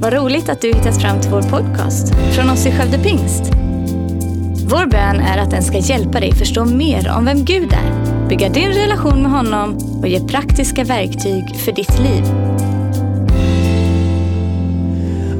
Vad roligt att du hittat fram till vår podcast från oss i Skövde Pingst. Vår bön är att den ska hjälpa dig förstå mer om vem Gud är, bygga din relation med honom och ge praktiska verktyg för ditt liv.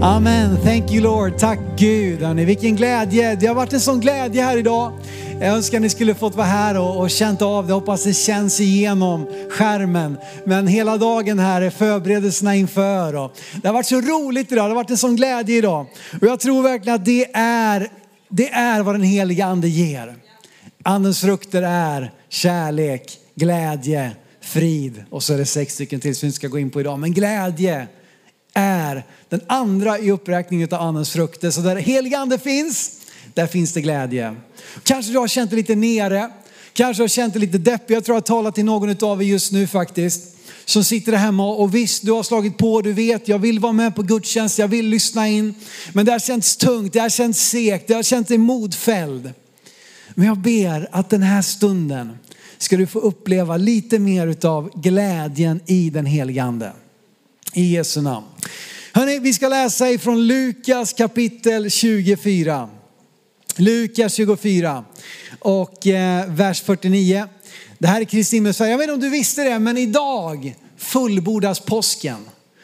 Amen. Thank you Lord. Tack Gud. Vilken glädje. Det har varit en sån glädje här idag. Jag önskar ni skulle fått vara här och, och känt av det. Hoppas det känns igenom skärmen. Men hela dagen här är förberedelserna inför. Och det har varit så roligt idag. Det har varit en sån glädje idag. Och jag tror verkligen att det är, det är vad den heliga ande ger. Andens frukter är kärlek, glädje, frid och så är det sex stycken till som vi inte ska gå in på idag. Men glädje är den andra i uppräkningen av andens frukter. Så där helig ande finns, där finns det glädje. Kanske du har känt dig lite nere, kanske du har känt dig lite deppig. Jag tror jag talar till någon av er just nu faktiskt. Som sitter där hemma och visst, du har slagit på, du vet, jag vill vara med på gudstjänst, jag vill lyssna in. Men det har känts tungt, det har känts segt, det har känts modfälld. Men jag ber att den här stunden ska du få uppleva lite mer utav glädjen i den helige ande. I Jesu namn. Hörrni, vi ska läsa ifrån Lukas kapitel 24. Lukas 24 och eh, vers 49. Det här är Kristi himmelsfärd. Jag vet inte om du visste det, men idag fullbordas påsken.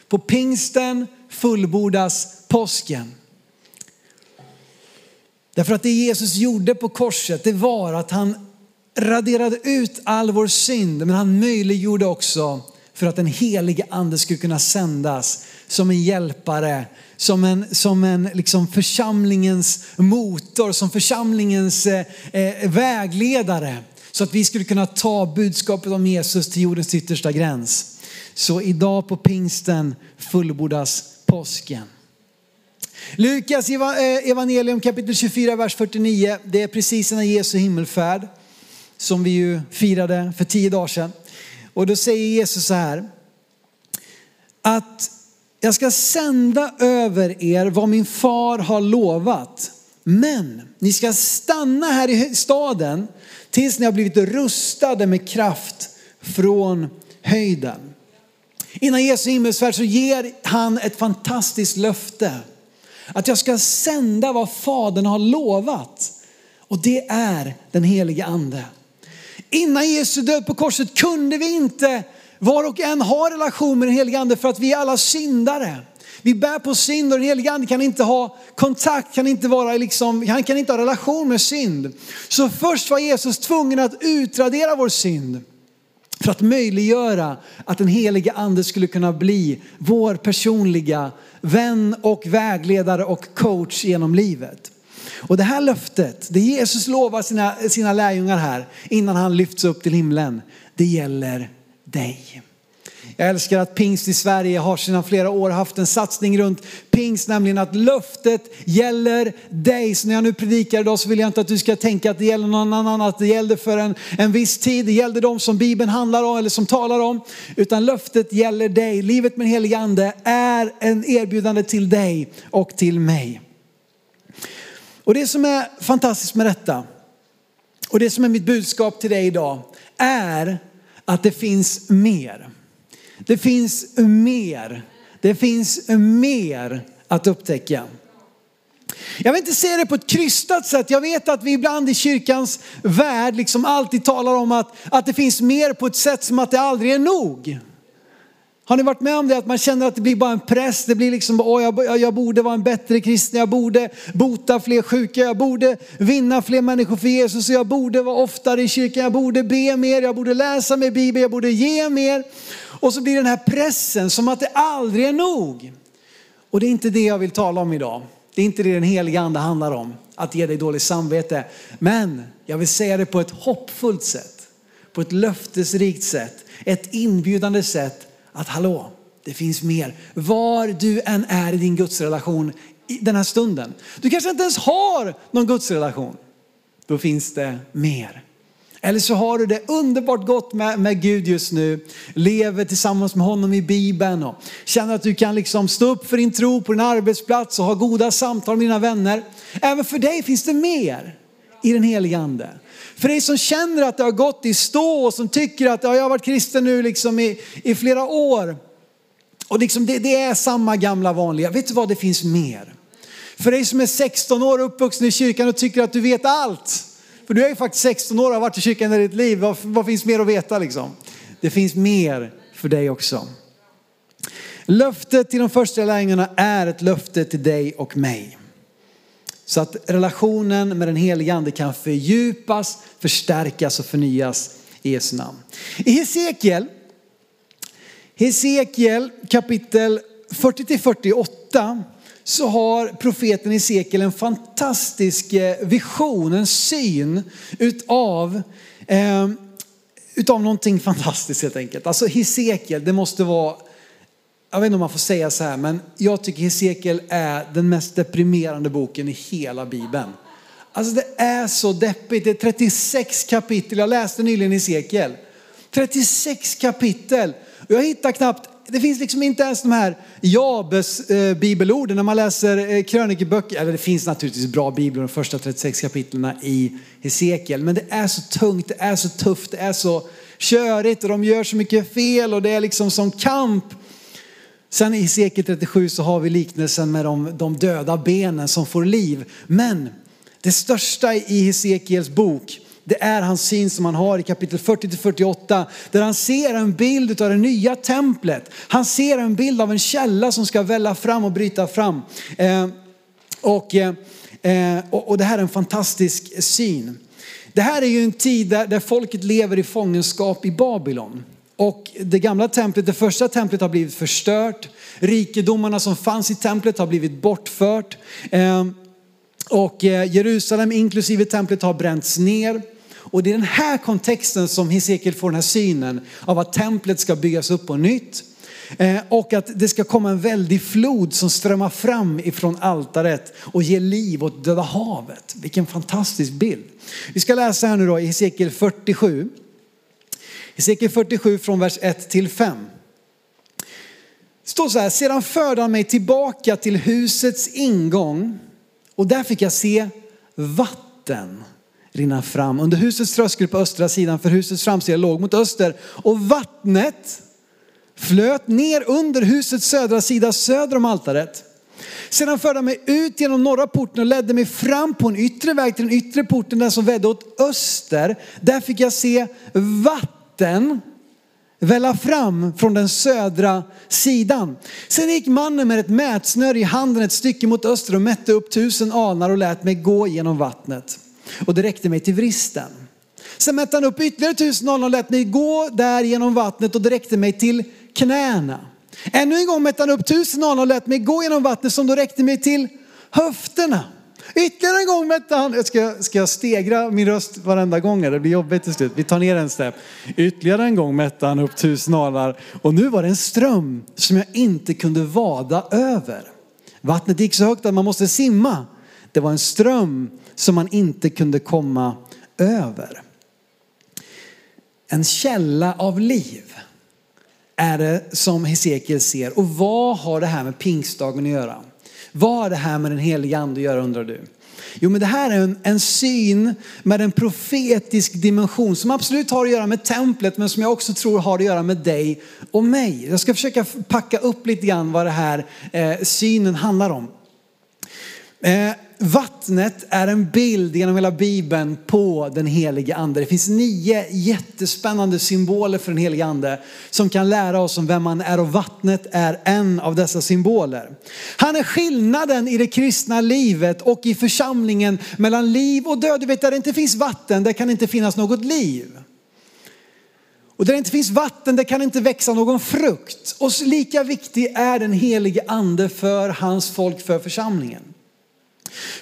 På pingsten fullbordas påsken. Därför att det Jesus gjorde på korset, det var att han raderade ut all vår synd, men han möjliggjorde också för att den helige ande skulle kunna sändas som en hjälpare, som en, som en liksom församlingens motor, som församlingens eh, eh, vägledare. Så att vi skulle kunna ta budskapet om Jesus till jordens yttersta gräns. Så idag på pingsten fullbordas påsken. Lukas eh, evangelium kapitel 24, vers 49. Det är precis när Jesu himmelfärd som vi ju firade för tio dagar sedan. Och då säger Jesus så här, att jag ska sända över er vad min far har lovat. Men ni ska stanna här i staden tills ni har blivit rustade med kraft från höjden. Innan Jesu himmelsfärd så ger han ett fantastiskt löfte. Att jag ska sända vad fadern har lovat. Och det är den helige ande. Innan Jesu död på korset kunde vi inte var och en har relation med den helige ande för att vi är alla syndare. Vi bär på synd och den helige ande kan inte ha kontakt, kan inte vara liksom, han kan inte ha relation med synd. Så först var Jesus tvungen att utradera vår synd för att möjliggöra att den helige ande skulle kunna bli vår personliga vän och vägledare och coach genom livet. Och det här löftet, det Jesus lovar sina, sina lärjungar här innan han lyfts upp till himlen, det gäller dig. Jag älskar att pingst i Sverige har sedan flera år haft en satsning runt pingst, nämligen att löftet gäller dig. Så när jag nu predikar idag så vill jag inte att du ska tänka att det gäller någon annan, att det gällde för en, en viss tid, det gällde de som Bibeln handlar om eller som talar om. Utan löftet gäller dig. Livet med helig ande är en erbjudande till dig och till mig. Och det som är fantastiskt med detta och det som är mitt budskap till dig idag är att det finns mer. Det finns mer. Det finns mer att upptäcka. Jag vill inte se det på ett krystat sätt. Jag vet att vi ibland i kyrkans värld liksom alltid talar om att, att det finns mer på ett sätt som att det aldrig är nog. Har ni varit med om det att man känner att det blir bara en press, det blir liksom, åh jag, jag borde vara en bättre kristen, jag borde bota fler sjuka, jag borde vinna fler människor för Jesus, jag borde vara oftare i kyrkan, jag borde be mer, jag borde läsa mer Bibeln, jag borde ge mer. Och så blir den här pressen som att det aldrig är nog. Och det är inte det jag vill tala om idag. Det är inte det den heliga ande handlar om, att ge dig dåligt samvete. Men jag vill säga det på ett hoppfullt sätt, på ett löftesrikt sätt, ett inbjudande sätt att hallå, det finns mer. Var du än är i din gudsrelation i den här stunden. Du kanske inte ens har någon gudsrelation. Då finns det mer. Eller så har du det underbart gott med, med Gud just nu. Lever tillsammans med honom i Bibeln och känner att du kan liksom stå upp för din tro på din arbetsplats och ha goda samtal med dina vänner. Även för dig finns det mer i den heliga ande. För dig som känner att det har gått i stå och som tycker att ja, jag har varit kristen nu liksom i, i flera år. Och liksom det, det är samma gamla vanliga. Vet du vad, det finns mer. För dig som är 16 år och uppvuxen i kyrkan och tycker att du vet allt. För du är ju faktiskt 16 år och har varit i kyrkan i ditt liv. Vad, vad finns mer att veta liksom? Det finns mer för dig också. Löftet till de första lärjungarna är ett löfte till dig och mig. Så att relationen med den helige ande kan fördjupas, förstärkas och förnyas i Jesu namn. I Hesekiel, Hesekiel kapitel 40-48 så har profeten Hesekiel en fantastisk eh, vision, en syn utav, eh, utav någonting fantastiskt helt enkelt. Alltså Hesekiel, det måste vara jag vet inte om man får säga så här, men jag tycker Hesekiel är den mest deprimerande boken i hela Bibeln. Alltså det är så deppigt. Det är 36 kapitel. Jag läste nyligen Hesekiel. 36 kapitel. Och jag hittar knappt, det finns liksom inte ens de här Jabes eh, bibelorden när man läser eh, krönikeböcker. Eller det finns naturligtvis bra biblar de första 36 kapitlen i Hesekiel. Men det är så tungt, det är så tufft, det är så körigt och de gör så mycket fel och det är liksom som kamp Sen i Hesekiel 37 så har vi liknelsen med de, de döda benen som får liv. Men det största i Hesekiels bok, det är hans syn som han har i kapitel 40-48 där han ser en bild av det nya templet. Han ser en bild av en källa som ska välla fram och bryta fram. Eh, och, eh, eh, och, och, det här är en fantastisk syn. Det här är ju en tid där, där folket lever i fångenskap i Babylon. Och det gamla templet, det första templet har blivit förstört. Rikedomarna som fanns i templet har blivit bortfört. Ehm, och eh, Jerusalem inklusive templet har bränts ner. Och det är den här kontexten som Hesekiel får den här synen av att templet ska byggas upp på nytt. Ehm, och att det ska komma en väldig flod som strömmar fram ifrån altaret och ger liv åt Döda havet. Vilken fantastisk bild. Vi ska läsa här nu då i Hesekiel 47. Hesekiel 47 från vers 1 till 5. Det står så här, sedan förde han mig tillbaka till husets ingång och där fick jag se vatten rinna fram under husets tröskel på östra sidan för husets framsida låg mot öster och vattnet flöt ner under husets södra sida söder om altaret. Sedan förde han mig ut genom norra porten och ledde mig fram på en yttre väg till den yttre porten, den som vedde åt öster. Där fick jag se vatten vatten välla fram från den södra sidan. Sen gick mannen med ett mätsnöre i handen ett stycke mot öster och mätte upp tusen alnar och lät mig gå genom vattnet. Och det räckte mig till vristen. Sen mätte han upp ytterligare tusen alnar och lät mig gå där genom vattnet och det räckte mig till knäna. Ännu en gång mätte han upp tusen alnar och lät mig gå genom vattnet som då räckte mig till höfterna. Ytterligare en gång mätte han, ska, ska jag stegra min röst varenda gång? Det blir jobbigt till slut. Vi tar ner en stepp. Ytterligare en gång mätte han upp tusen alar och nu var det en ström som jag inte kunde vada över. Vattnet gick så högt att man måste simma. Det var en ström som man inte kunde komma över. En källa av liv är det som Hesekiel ser. Och vad har det här med pingstdagen att göra? Vad har det här med den heliga ande att göra undrar du? Jo men det här är en, en syn med en profetisk dimension som absolut har att göra med templet men som jag också tror har att göra med dig och mig. Jag ska försöka packa upp lite grann vad det här eh, synen handlar om. Eh, Vattnet är en bild genom hela bibeln på den helige ande. Det finns nio jättespännande symboler för den helige ande som kan lära oss om vem han är och vattnet är en av dessa symboler. Han är skillnaden i det kristna livet och i församlingen mellan liv och död. Du vet där det inte finns vatten, där kan det inte finnas något liv. Och där det inte finns vatten, där kan det inte växa någon frukt. Och lika viktig är den helige ande för hans folk, för församlingen.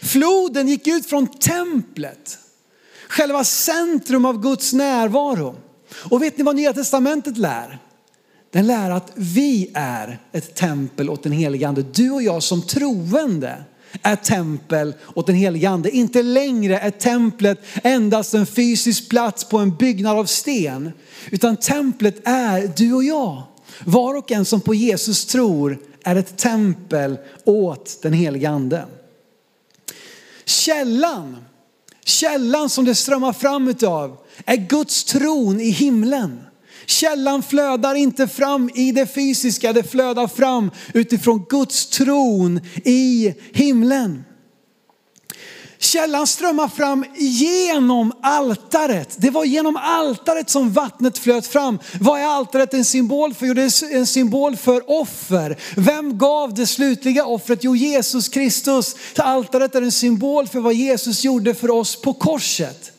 Floden gick ut från templet, själva centrum av Guds närvaro. Och vet ni vad Nya Testamentet lär? Den lär att vi är ett tempel åt den helige ande. Du och jag som troende är tempel åt den helige ande. Inte längre är templet endast en fysisk plats på en byggnad av sten. Utan templet är du och jag. Var och en som på Jesus tror är ett tempel åt den helige ande. Källan, källan som det strömmar fram utav är Guds tron i himlen. Källan flödar inte fram i det fysiska, det flödar fram utifrån Guds tron i himlen. Källan strömmar fram genom altaret. Det var genom altaret som vattnet flöt fram. Vad är altaret en symbol för? Jo, det är en symbol för offer. Vem gav det slutliga offret? Jo, Jesus Kristus. Altaret är en symbol för vad Jesus gjorde för oss på korset.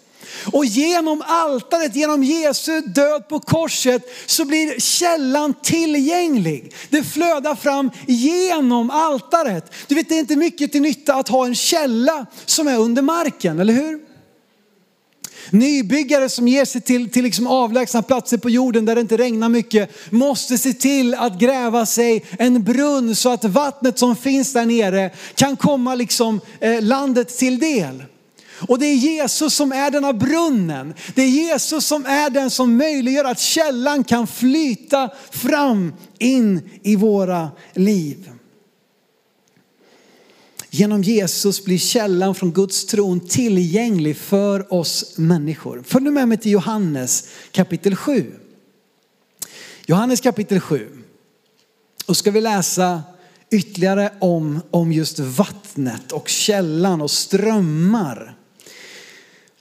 Och genom altaret, genom Jesu död på korset så blir källan tillgänglig. Det flödar fram genom altaret. Du vet det är inte mycket till nytta att ha en källa som är under marken, eller hur? Nybyggare som ger sig till, till liksom avlägsna platser på jorden där det inte regnar mycket måste se till att gräva sig en brunn så att vattnet som finns där nere kan komma liksom, eh, landet till del. Och det är Jesus som är denna brunnen. Det är Jesus som är den som möjliggör att källan kan flyta fram in i våra liv. Genom Jesus blir källan från Guds tron tillgänglig för oss människor. Följ nu med mig till Johannes kapitel 7. Johannes kapitel 7. Och ska vi läsa ytterligare om, om just vattnet och källan och strömmar.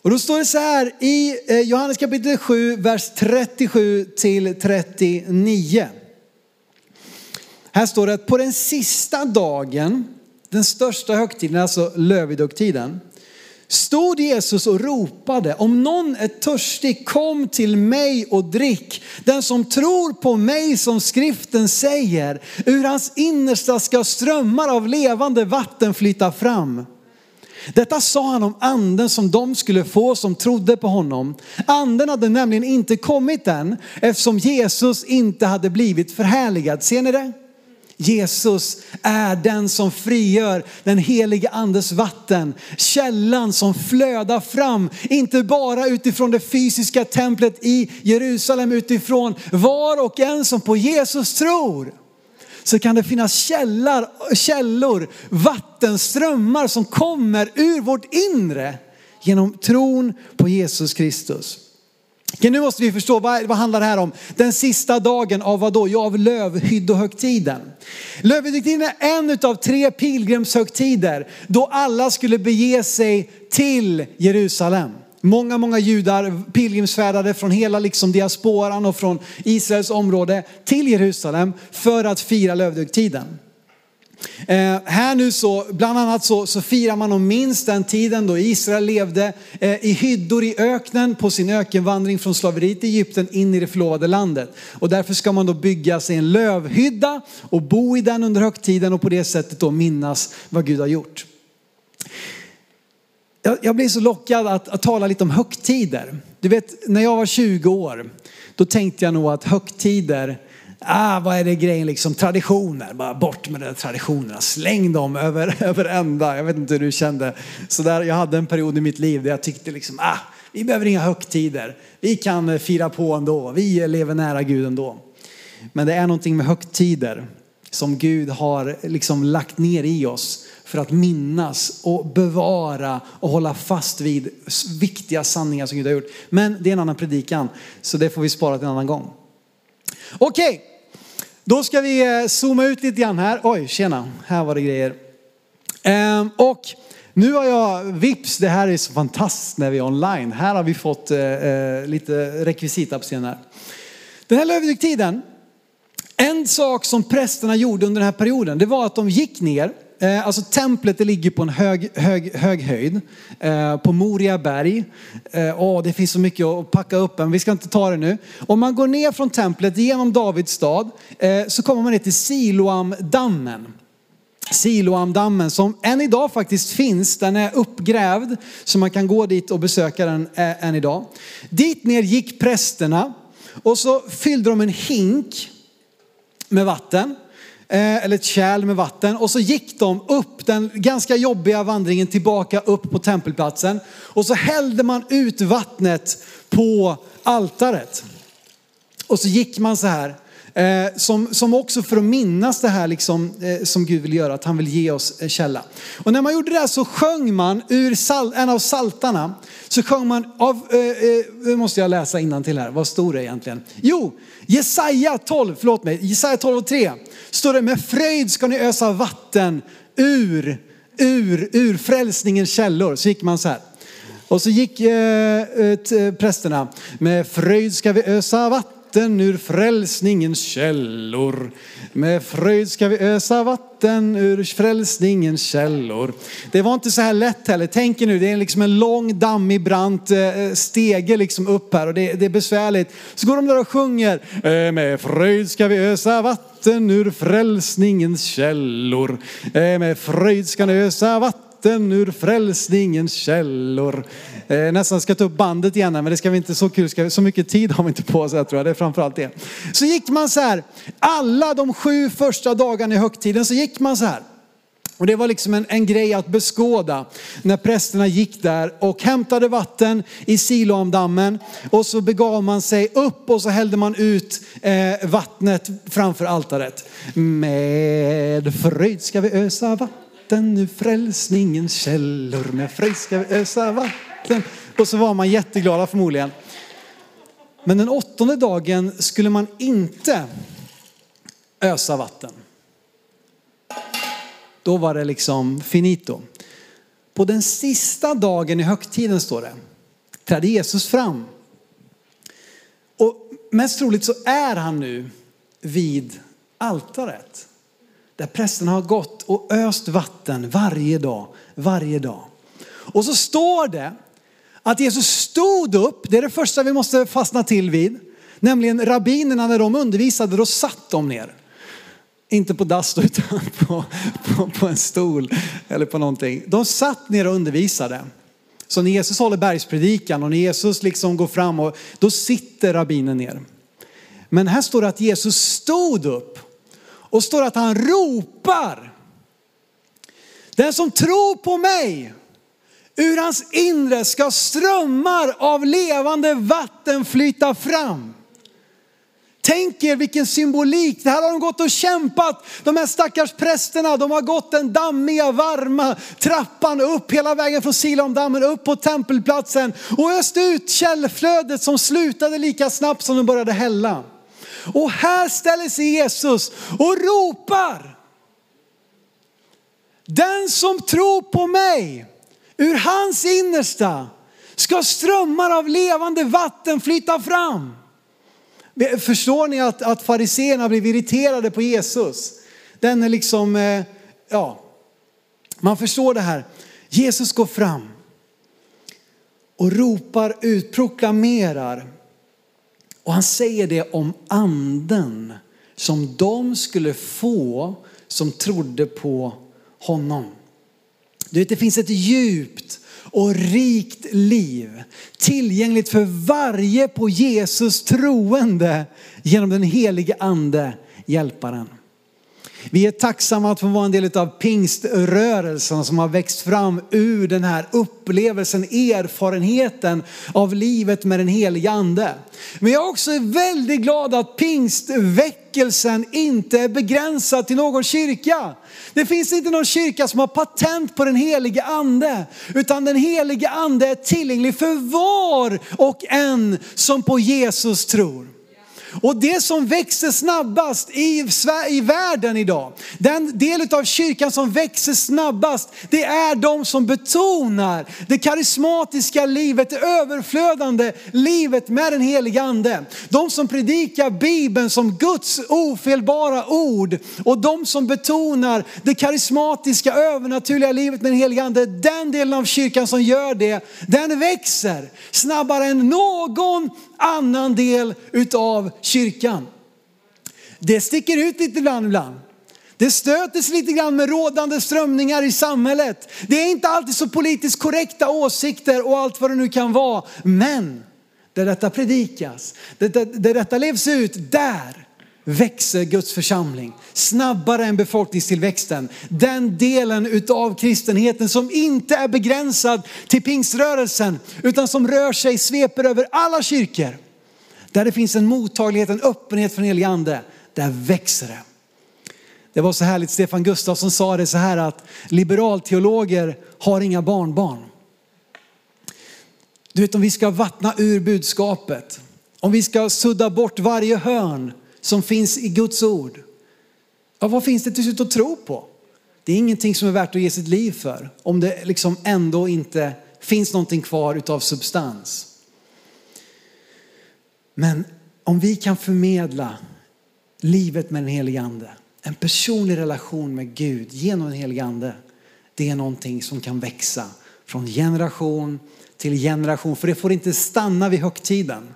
Och då står det så här i eh, Johannes kapitel 7, vers 37 till 39. Här står det att på den sista dagen, den största högtiden, alltså lövidogtiden, stod Jesus och ropade, om någon är törstig, kom till mig och drick. Den som tror på mig som skriften säger, ur hans innersta ska strömmar av levande vatten flyta fram. Detta sa han om anden som de skulle få som trodde på honom. Anden hade nämligen inte kommit än eftersom Jesus inte hade blivit förhärligad. Ser ni det? Jesus är den som frigör den helige andes vatten. Källan som flödar fram, inte bara utifrån det fysiska templet i Jerusalem, utifrån var och en som på Jesus tror så kan det finnas källar, källor, vattenströmmar som kommer ur vårt inre genom tron på Jesus Kristus. Okej, nu måste vi förstå, vad, vad handlar det här om? Den sista dagen av vad då? Ja, av lövhyddohögtiden. Lövhyddohögtiden är en av tre pilgrimshögtider då alla skulle bege sig till Jerusalem. Många, många judar pilgrimsfärdade från hela liksom diasporan och från Israels område till Jerusalem för att fira lövdögtiden. Eh, här nu så, bland annat så, så firar man om minst den tiden då Israel levde eh, i hyddor i öknen på sin ökenvandring från slaveriet i Egypten in i det förlovade landet. Och därför ska man då bygga sig en lövhydda och bo i den under högtiden och på det sättet då minnas vad Gud har gjort jag, jag blir så lockad att, att tala lite om högtider. Du vet, när jag var 20 år, då tänkte jag nog att högtider, ah, vad är det grejen liksom, traditioner, bara bort med de traditionerna, släng dem över, över ända. Jag vet inte hur du kände. Så där, jag hade en period i mitt liv där jag tyckte liksom, ah, vi behöver inga högtider. Vi kan eh, fira på ändå. Vi eh, lever nära Gud ändå. Men det är någonting med högtider som Gud har liksom lagt ner i oss för att minnas och bevara och hålla fast vid viktiga sanningar som Gud har gjort. Men det är en annan predikan, så det får vi spara till en annan gång. Okej, okay. då ska vi eh, zooma ut lite grann här. Oj, tjena, här var det grejer. Ehm, och nu har jag vips, det här är så fantastiskt när vi är online. Här har vi fått eh, eh lite rekvisita på scenen här. Den här lövidygtiden, en sak som prästerna gjorde under den här perioden, det var att de gick ner Eh, alltså templet det ligger på en hög, hög, hög höjd eh, på Moria berg. Oh, det finns så mycket att packa upp, men vi ska inte ta det nu. Om man går ner från templet genom Davids stad eh, så kommer man ner till Siloamdammen. Siloamdammen som än idag faktiskt finns. Den är uppgrävd så man kan gå dit och besöka den eh, än idag. Dit ner gick prästerna och så fyllde de en hink med vatten. Eh, eller ett kärl med vatten. Och så gick de upp den ganska jobbiga vandringen tillbaka upp på tempelplatsen. Och så hällde man ut vattnet på altaret. Och så gick man så här Eh, som, som också för att minnas det här liksom, eh, som Gud vill göra, att han vill ge oss en källa. Och när man gjorde det här så sjöng man ur sal, en av saltarna så sjöng man av, eh, eh, nu måste jag läsa till här, vad stod det egentligen? Jo, Jesaja 12, förlåt mig, Jesaja 12 och 3 står det med fröjd ska ni ösa vatten ur, ur, ur frälsningens källor. Så gick man så här. Och så gick eh, eh prästerna, med fröjd ska vi ösa vatten vatten ur frälsningens källor. Med fröjd ska vi ösa vatten ur frälsningens källor. Det var inte så här lätt heller. Tänk er nu, det är liksom en lång dammig brant eh, stege liksom upp här och det, det är besvärligt. Så går de där och sjunger. Eh, med fröjd ska vi ösa vatten ur frälsningens källor. Eh, med fröjd ska ni ösa vatten ur frälsningens källor. Eh, nästan ska ta upp bandet igen men det ska vi inte, så kul, så mycket tid har vi inte på oss tror jag, det är framförallt det. Så gick man så här, alla de sju första dagarna i högtiden så gick man så här. Och det var liksom en, en grej att beskåda när prästerna gick där och hämtade vatten i Siloamdammen och så begav man sig upp och så hällde man ut eh, vattnet framför altaret. Med fröjd ska vi ösa vatten ur frälsningens källor. Med friska ösa vatten. Och så var man jätteglada förmodligen. Men den åttonde dagen skulle man inte ösa vatten. Då var det liksom finito. På den sista dagen i högtiden står det, trädde Jesus fram. Och mest troligt så är han nu vid altaret. Där prästerna har gått och öst vatten varje dag, varje dag. Och så står det att Jesus stod upp, det är det första vi måste fastna till vid. Nämligen rabbinerna när de undervisade, då satt de ner. Inte på dass utan på, på, på, en stol eller på någonting. De satt ner och undervisade. Så när Jesus håller bergspredikan och när Jesus liksom går fram och då sitter rabbinen ner. Men här står det att Jesus stod upp och står att han ropar. Den som tror på mig Ur hans inre ska strömmar av levande vatten flyta fram. Tänk er vilken symbolik. Det här har de gått och kämpat. De här stackars prästerna, de har gått den dammiga, varma trappan upp hela vägen från Silomdammen upp på tempelplatsen och öst ut källflödet som slutade lika snabbt som de började hälla. Och här ställer sig Jesus och ropar. Den som tror på mig Ur hans innersta ska strömmar av levande vatten flyta fram. Förstår ni att, att fariseerna blev irriterade på Jesus? Den är liksom, eh, ja, man förstår det här. Jesus går fram och ropar ut, proklamerar. Och han säger det om anden som de skulle få som trodde på honom. Du vet, det finns ett djupt och rikt liv tillgängligt för varje på Jesus troende genom den helige ande, hjälparen. Vi är tacksamma att få vara en del av pingströrelsen som har växt fram ur den här upplevelsen, erfarenheten av livet med den helige ande. Men jag är också väldigt glad att pingstväckelsen inte är begränsad till någon kyrka. Det finns inte någon kyrka som har patent på den helige ande, utan den helige ande är tillgänglig för var och en som på Jesus tror. Och det som växer snabbast i, i världen idag, den del av kyrkan som växer snabbast, det är de som betonar det karismatiska livet, det överflödande livet med den heliga ande. De som predikar Bibeln som Guds ofelbara ord och de som betonar det karismatiska övernaturliga livet med den heliga ande, den delen av kyrkan som gör det, den växer snabbare än någon annan del utav kyrkan. Det sticker ut lite ibland ibland. Det stöter sig lite grann med rådande strömningar i samhället. Det är inte alltid så politiskt korrekta åsikter och allt vad det nu kan vara. Men där detta predikas, där detta levs ut, där växer Guds församling snabbare än befolkningstillväxten. Den delen utav kristenheten som inte är begränsad till pingströrelsen utan som rör sig, sveper över alla kyrkor. Där det finns en mottaglighet, en öppenhet för den helige ande. där växer det. Det var så härligt, Stefan Gustafsson sa det så här att liberalteologer har inga barnbarn. Du vet om vi ska vattna ur budskapet, om vi ska sudda bort varje hörn som finns i Guds ord. Ja, vad finns det till slut att tro på? Det är ingenting som är värt att ge sitt liv för om det liksom ändå inte finns någonting kvar utav substans. Men om vi kan förmedla livet med den helige ande, en personlig relation med Gud genom den helige ande, det är någonting som kan växa från generation till generation. För det får inte stanna vid högtiden.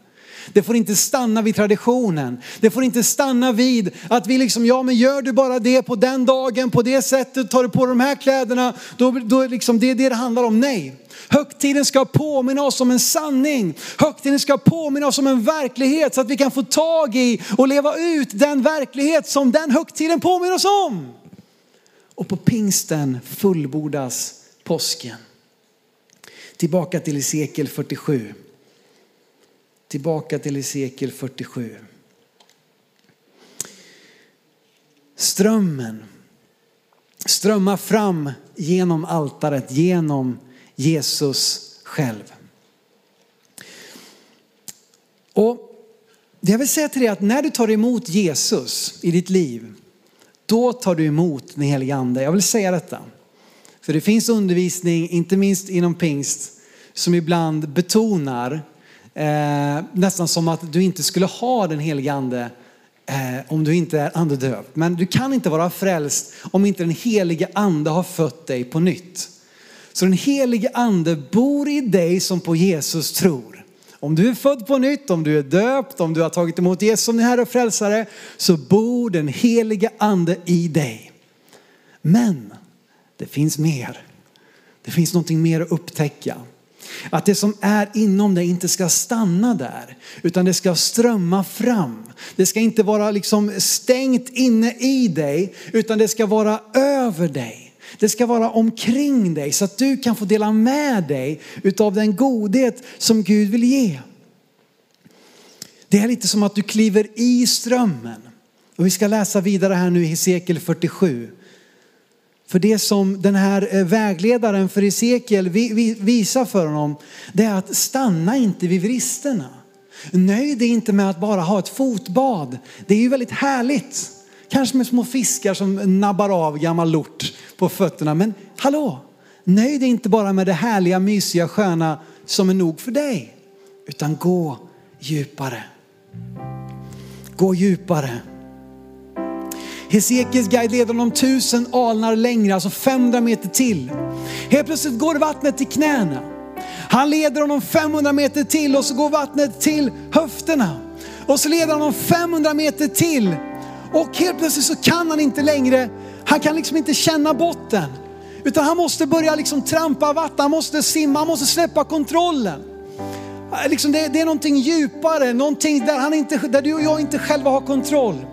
Det får inte stanna vid traditionen. Det får inte stanna vid att vi liksom, ja men gör du bara det på den dagen, på det sättet, tar du på de här kläderna, då, då liksom, det är det det handlar om. Nej. Högtiden ska påminna oss om en sanning. Högtiden ska påminna oss om en verklighet så att vi kan få tag i och leva ut den verklighet som den högtiden påminner oss om. Och på pingsten fullbordas påsken. Tillbaka till Hesekiel 47. Tillbaka till Hesekiel 47. Strömmen strömmar fram genom altaret, genom Jesus själv. Och jag vill säga till dig att när du tar emot Jesus i ditt liv, då tar du emot den helige ande. Jag vill säga detta. För det finns undervisning, inte minst inom pingst, som ibland betonar eh, nästan som att du inte skulle ha den helige ande eh, om du inte är andedöpt. Men du kan inte vara frälst om inte den helige ande har fött dig på nytt. Så den helige ande bor i dig som på Jesus tror. Om du är född på nytt, om du är döpt, om du har tagit emot Jesus som din Herre och Frälsare, så bor den helige ande i dig. Men det finns mer. Det finns någonting mer att upptäcka. Att det som är inom dig inte ska stanna där, utan det ska strömma fram. Det ska inte vara liksom stängt inne i dig, utan det ska vara över dig. Det ska vara omkring dig så att du kan få dela med dig utav den godhet som Gud vill ge. Det är lite som att du kliver i strömmen. Och vi ska läsa vidare här nu i Hesekiel 47. För det som den här eh, vägledaren för Hesekiel visar för honom, det är att stanna inte vid vristerna. Nöj dig inte med att bara ha ett fotbad. Det är ju väldigt härligt. Kanske med små fiskar som nabbar av gammal lort på fötterna. Men hallå, nöj dig inte bara med det härliga, mysiga, sköna som är nog för dig. Utan gå djupare. Gå djupare. Hesekiels guide leder honom tusen alnar längre, alltså 500 meter till. Helt plötsligt går vattnet till knäna. Han leder honom 500 meter till och så går vattnet till höfterna. Och så leder han honom 500 meter till och helt plötsligt så kan han inte längre, han kan liksom inte känna botten. Utan han måste börja liksom trampa vatten, han måste simma, han måste släppa kontrollen. Äh, liksom det, det, är någonting djupare, någonting där, han inte, där du och jag inte själva har kontroll.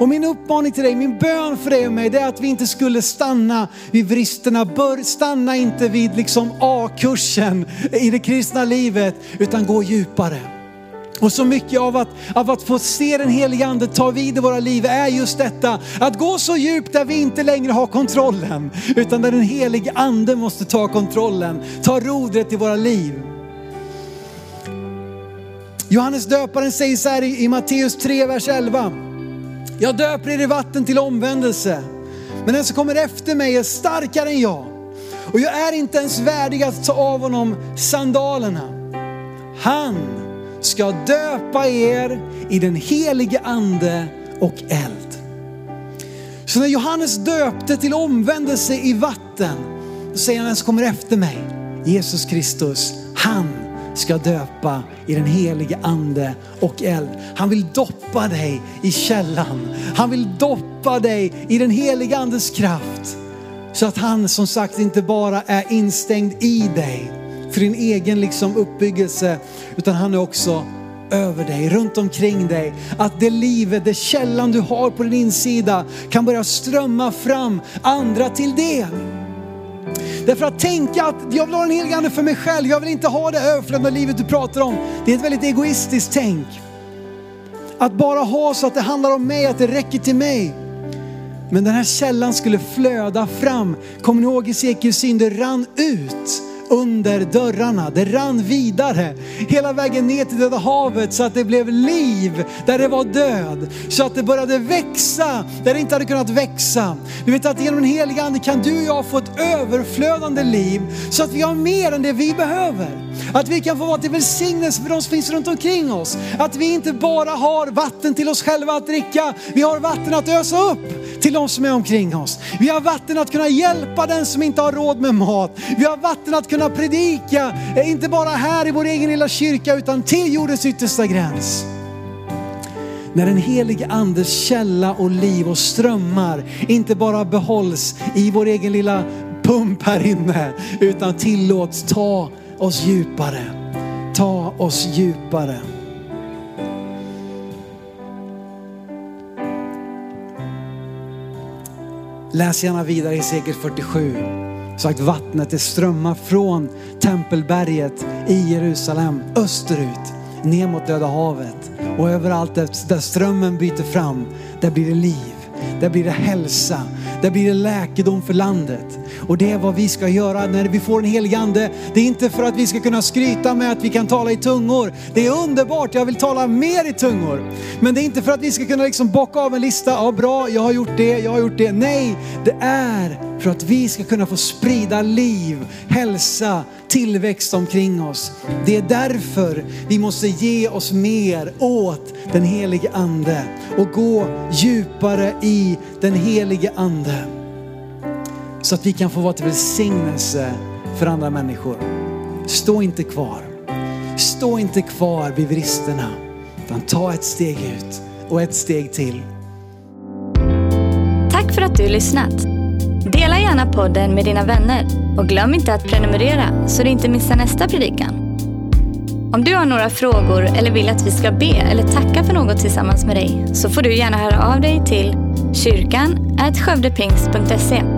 Och min uppmaning till dig, min bön för dig och mig, det är att vi inte skulle stanna vid bristerna. Bör, stanna inte vid liksom A-kursen i det kristna livet, utan gå djupare. Och så mycket av att, av att få se den helige ande ta vid i våra liv är just detta. Att gå så djupt där vi inte längre har kontrollen. Utan där den helige ande måste ta kontrollen, ta rodret i våra liv. Johannes döparen säger så här i, i Matteus 3, vers 11. Jag döper er i vatten till omvändelse. Men den som kommer efter mig är starkare än jag. Och jag är inte ens värdig att ta av honom sandalerna. Han ska döpa er i den helige ande och eld. Så när Johannes döpte till omvändelse i vatten, då säger han den som kommer efter mig, Jesus Kristus, han ska döpa i den helige ande och eld. Han vill doppa dig i källan. Han vill doppa dig i den helige andes kraft. Så att han som sagt inte bara är instängd i dig, för din egen liksom uppbyggelse, utan han är också över dig, runt omkring dig. Att det livet, det källan du har på din insida kan börja strömma fram andra till del. Därför att tänka att jag vill ha den helige Ande för mig själv, jag vill inte ha det överflödande livet du pratar om. Det är ett väldigt egoistiskt tänk. att bara ha så att det handlar om mig, att det räcker till mig. Men den här källan skulle flöda fram. Kommer ni ihåg Esekiels syn? Det rann ut under dörrarna. Det rann vidare hela vägen ner till Döda havet så att det blev liv där det var död. Så att det började växa där det inte hade kunnat växa. Du vet att genom den heliga Ande kan du och jag få ett överflödande liv så att vi har mer än det vi behöver. Att vi kan få vara till välsignelse för de som finns runt omkring oss. Att vi inte bara har vatten till oss själva att dricka, vi har vatten att ösa upp till de som är omkring oss. Vi har vatten att kunna hjälpa den som inte har råd med mat. Vi har vatten att kunna kunna predika, eh, inte bara här i vår egen lilla kyrka utan till jordens yttersta gräns. När den helige andes källa och liv och strömmar inte bara behålls i vår egen lilla pump här inne utan tillåts ta oss djupare. Ta oss djupare. Läs gärna vidare i sekel 47. Sagt vattnet det strömmar från tempelberget i Jerusalem österut ner mot Döda havet. Och överallt där strömmen byter fram, där blir det liv. Där blir det hälsa. Där blir det läkedom för landet. Och det är vad vi ska göra när vi får en helig ande. Det är inte för att vi ska kunna skryta med att vi kan tala i tungor. Det är underbart, jag vill tala mer i tungor. Men det är inte för att vi ska kunna liksom bocka av en lista. Ja, bra, jag har gjort det, jag har gjort det. Nej, det är för att vi ska kunna få sprida liv, hälsa, tillväxt omkring oss. Det är därför vi måste ge oss mer åt den helige ande och gå djupare i den helige ande. Så att vi kan få vara till välsignelse för andra människor. Stå inte kvar. Stå inte kvar vid bristerna. Utan ta ett steg ut och ett steg till. Tack för att du lyssnat. Dela gärna podden med dina vänner och glöm inte att prenumerera så du inte missar nästa predikan. Om du har några frågor eller vill att vi ska be eller tacka för något tillsammans med dig så får du gärna höra av dig till kyrkan skövdepingst.se.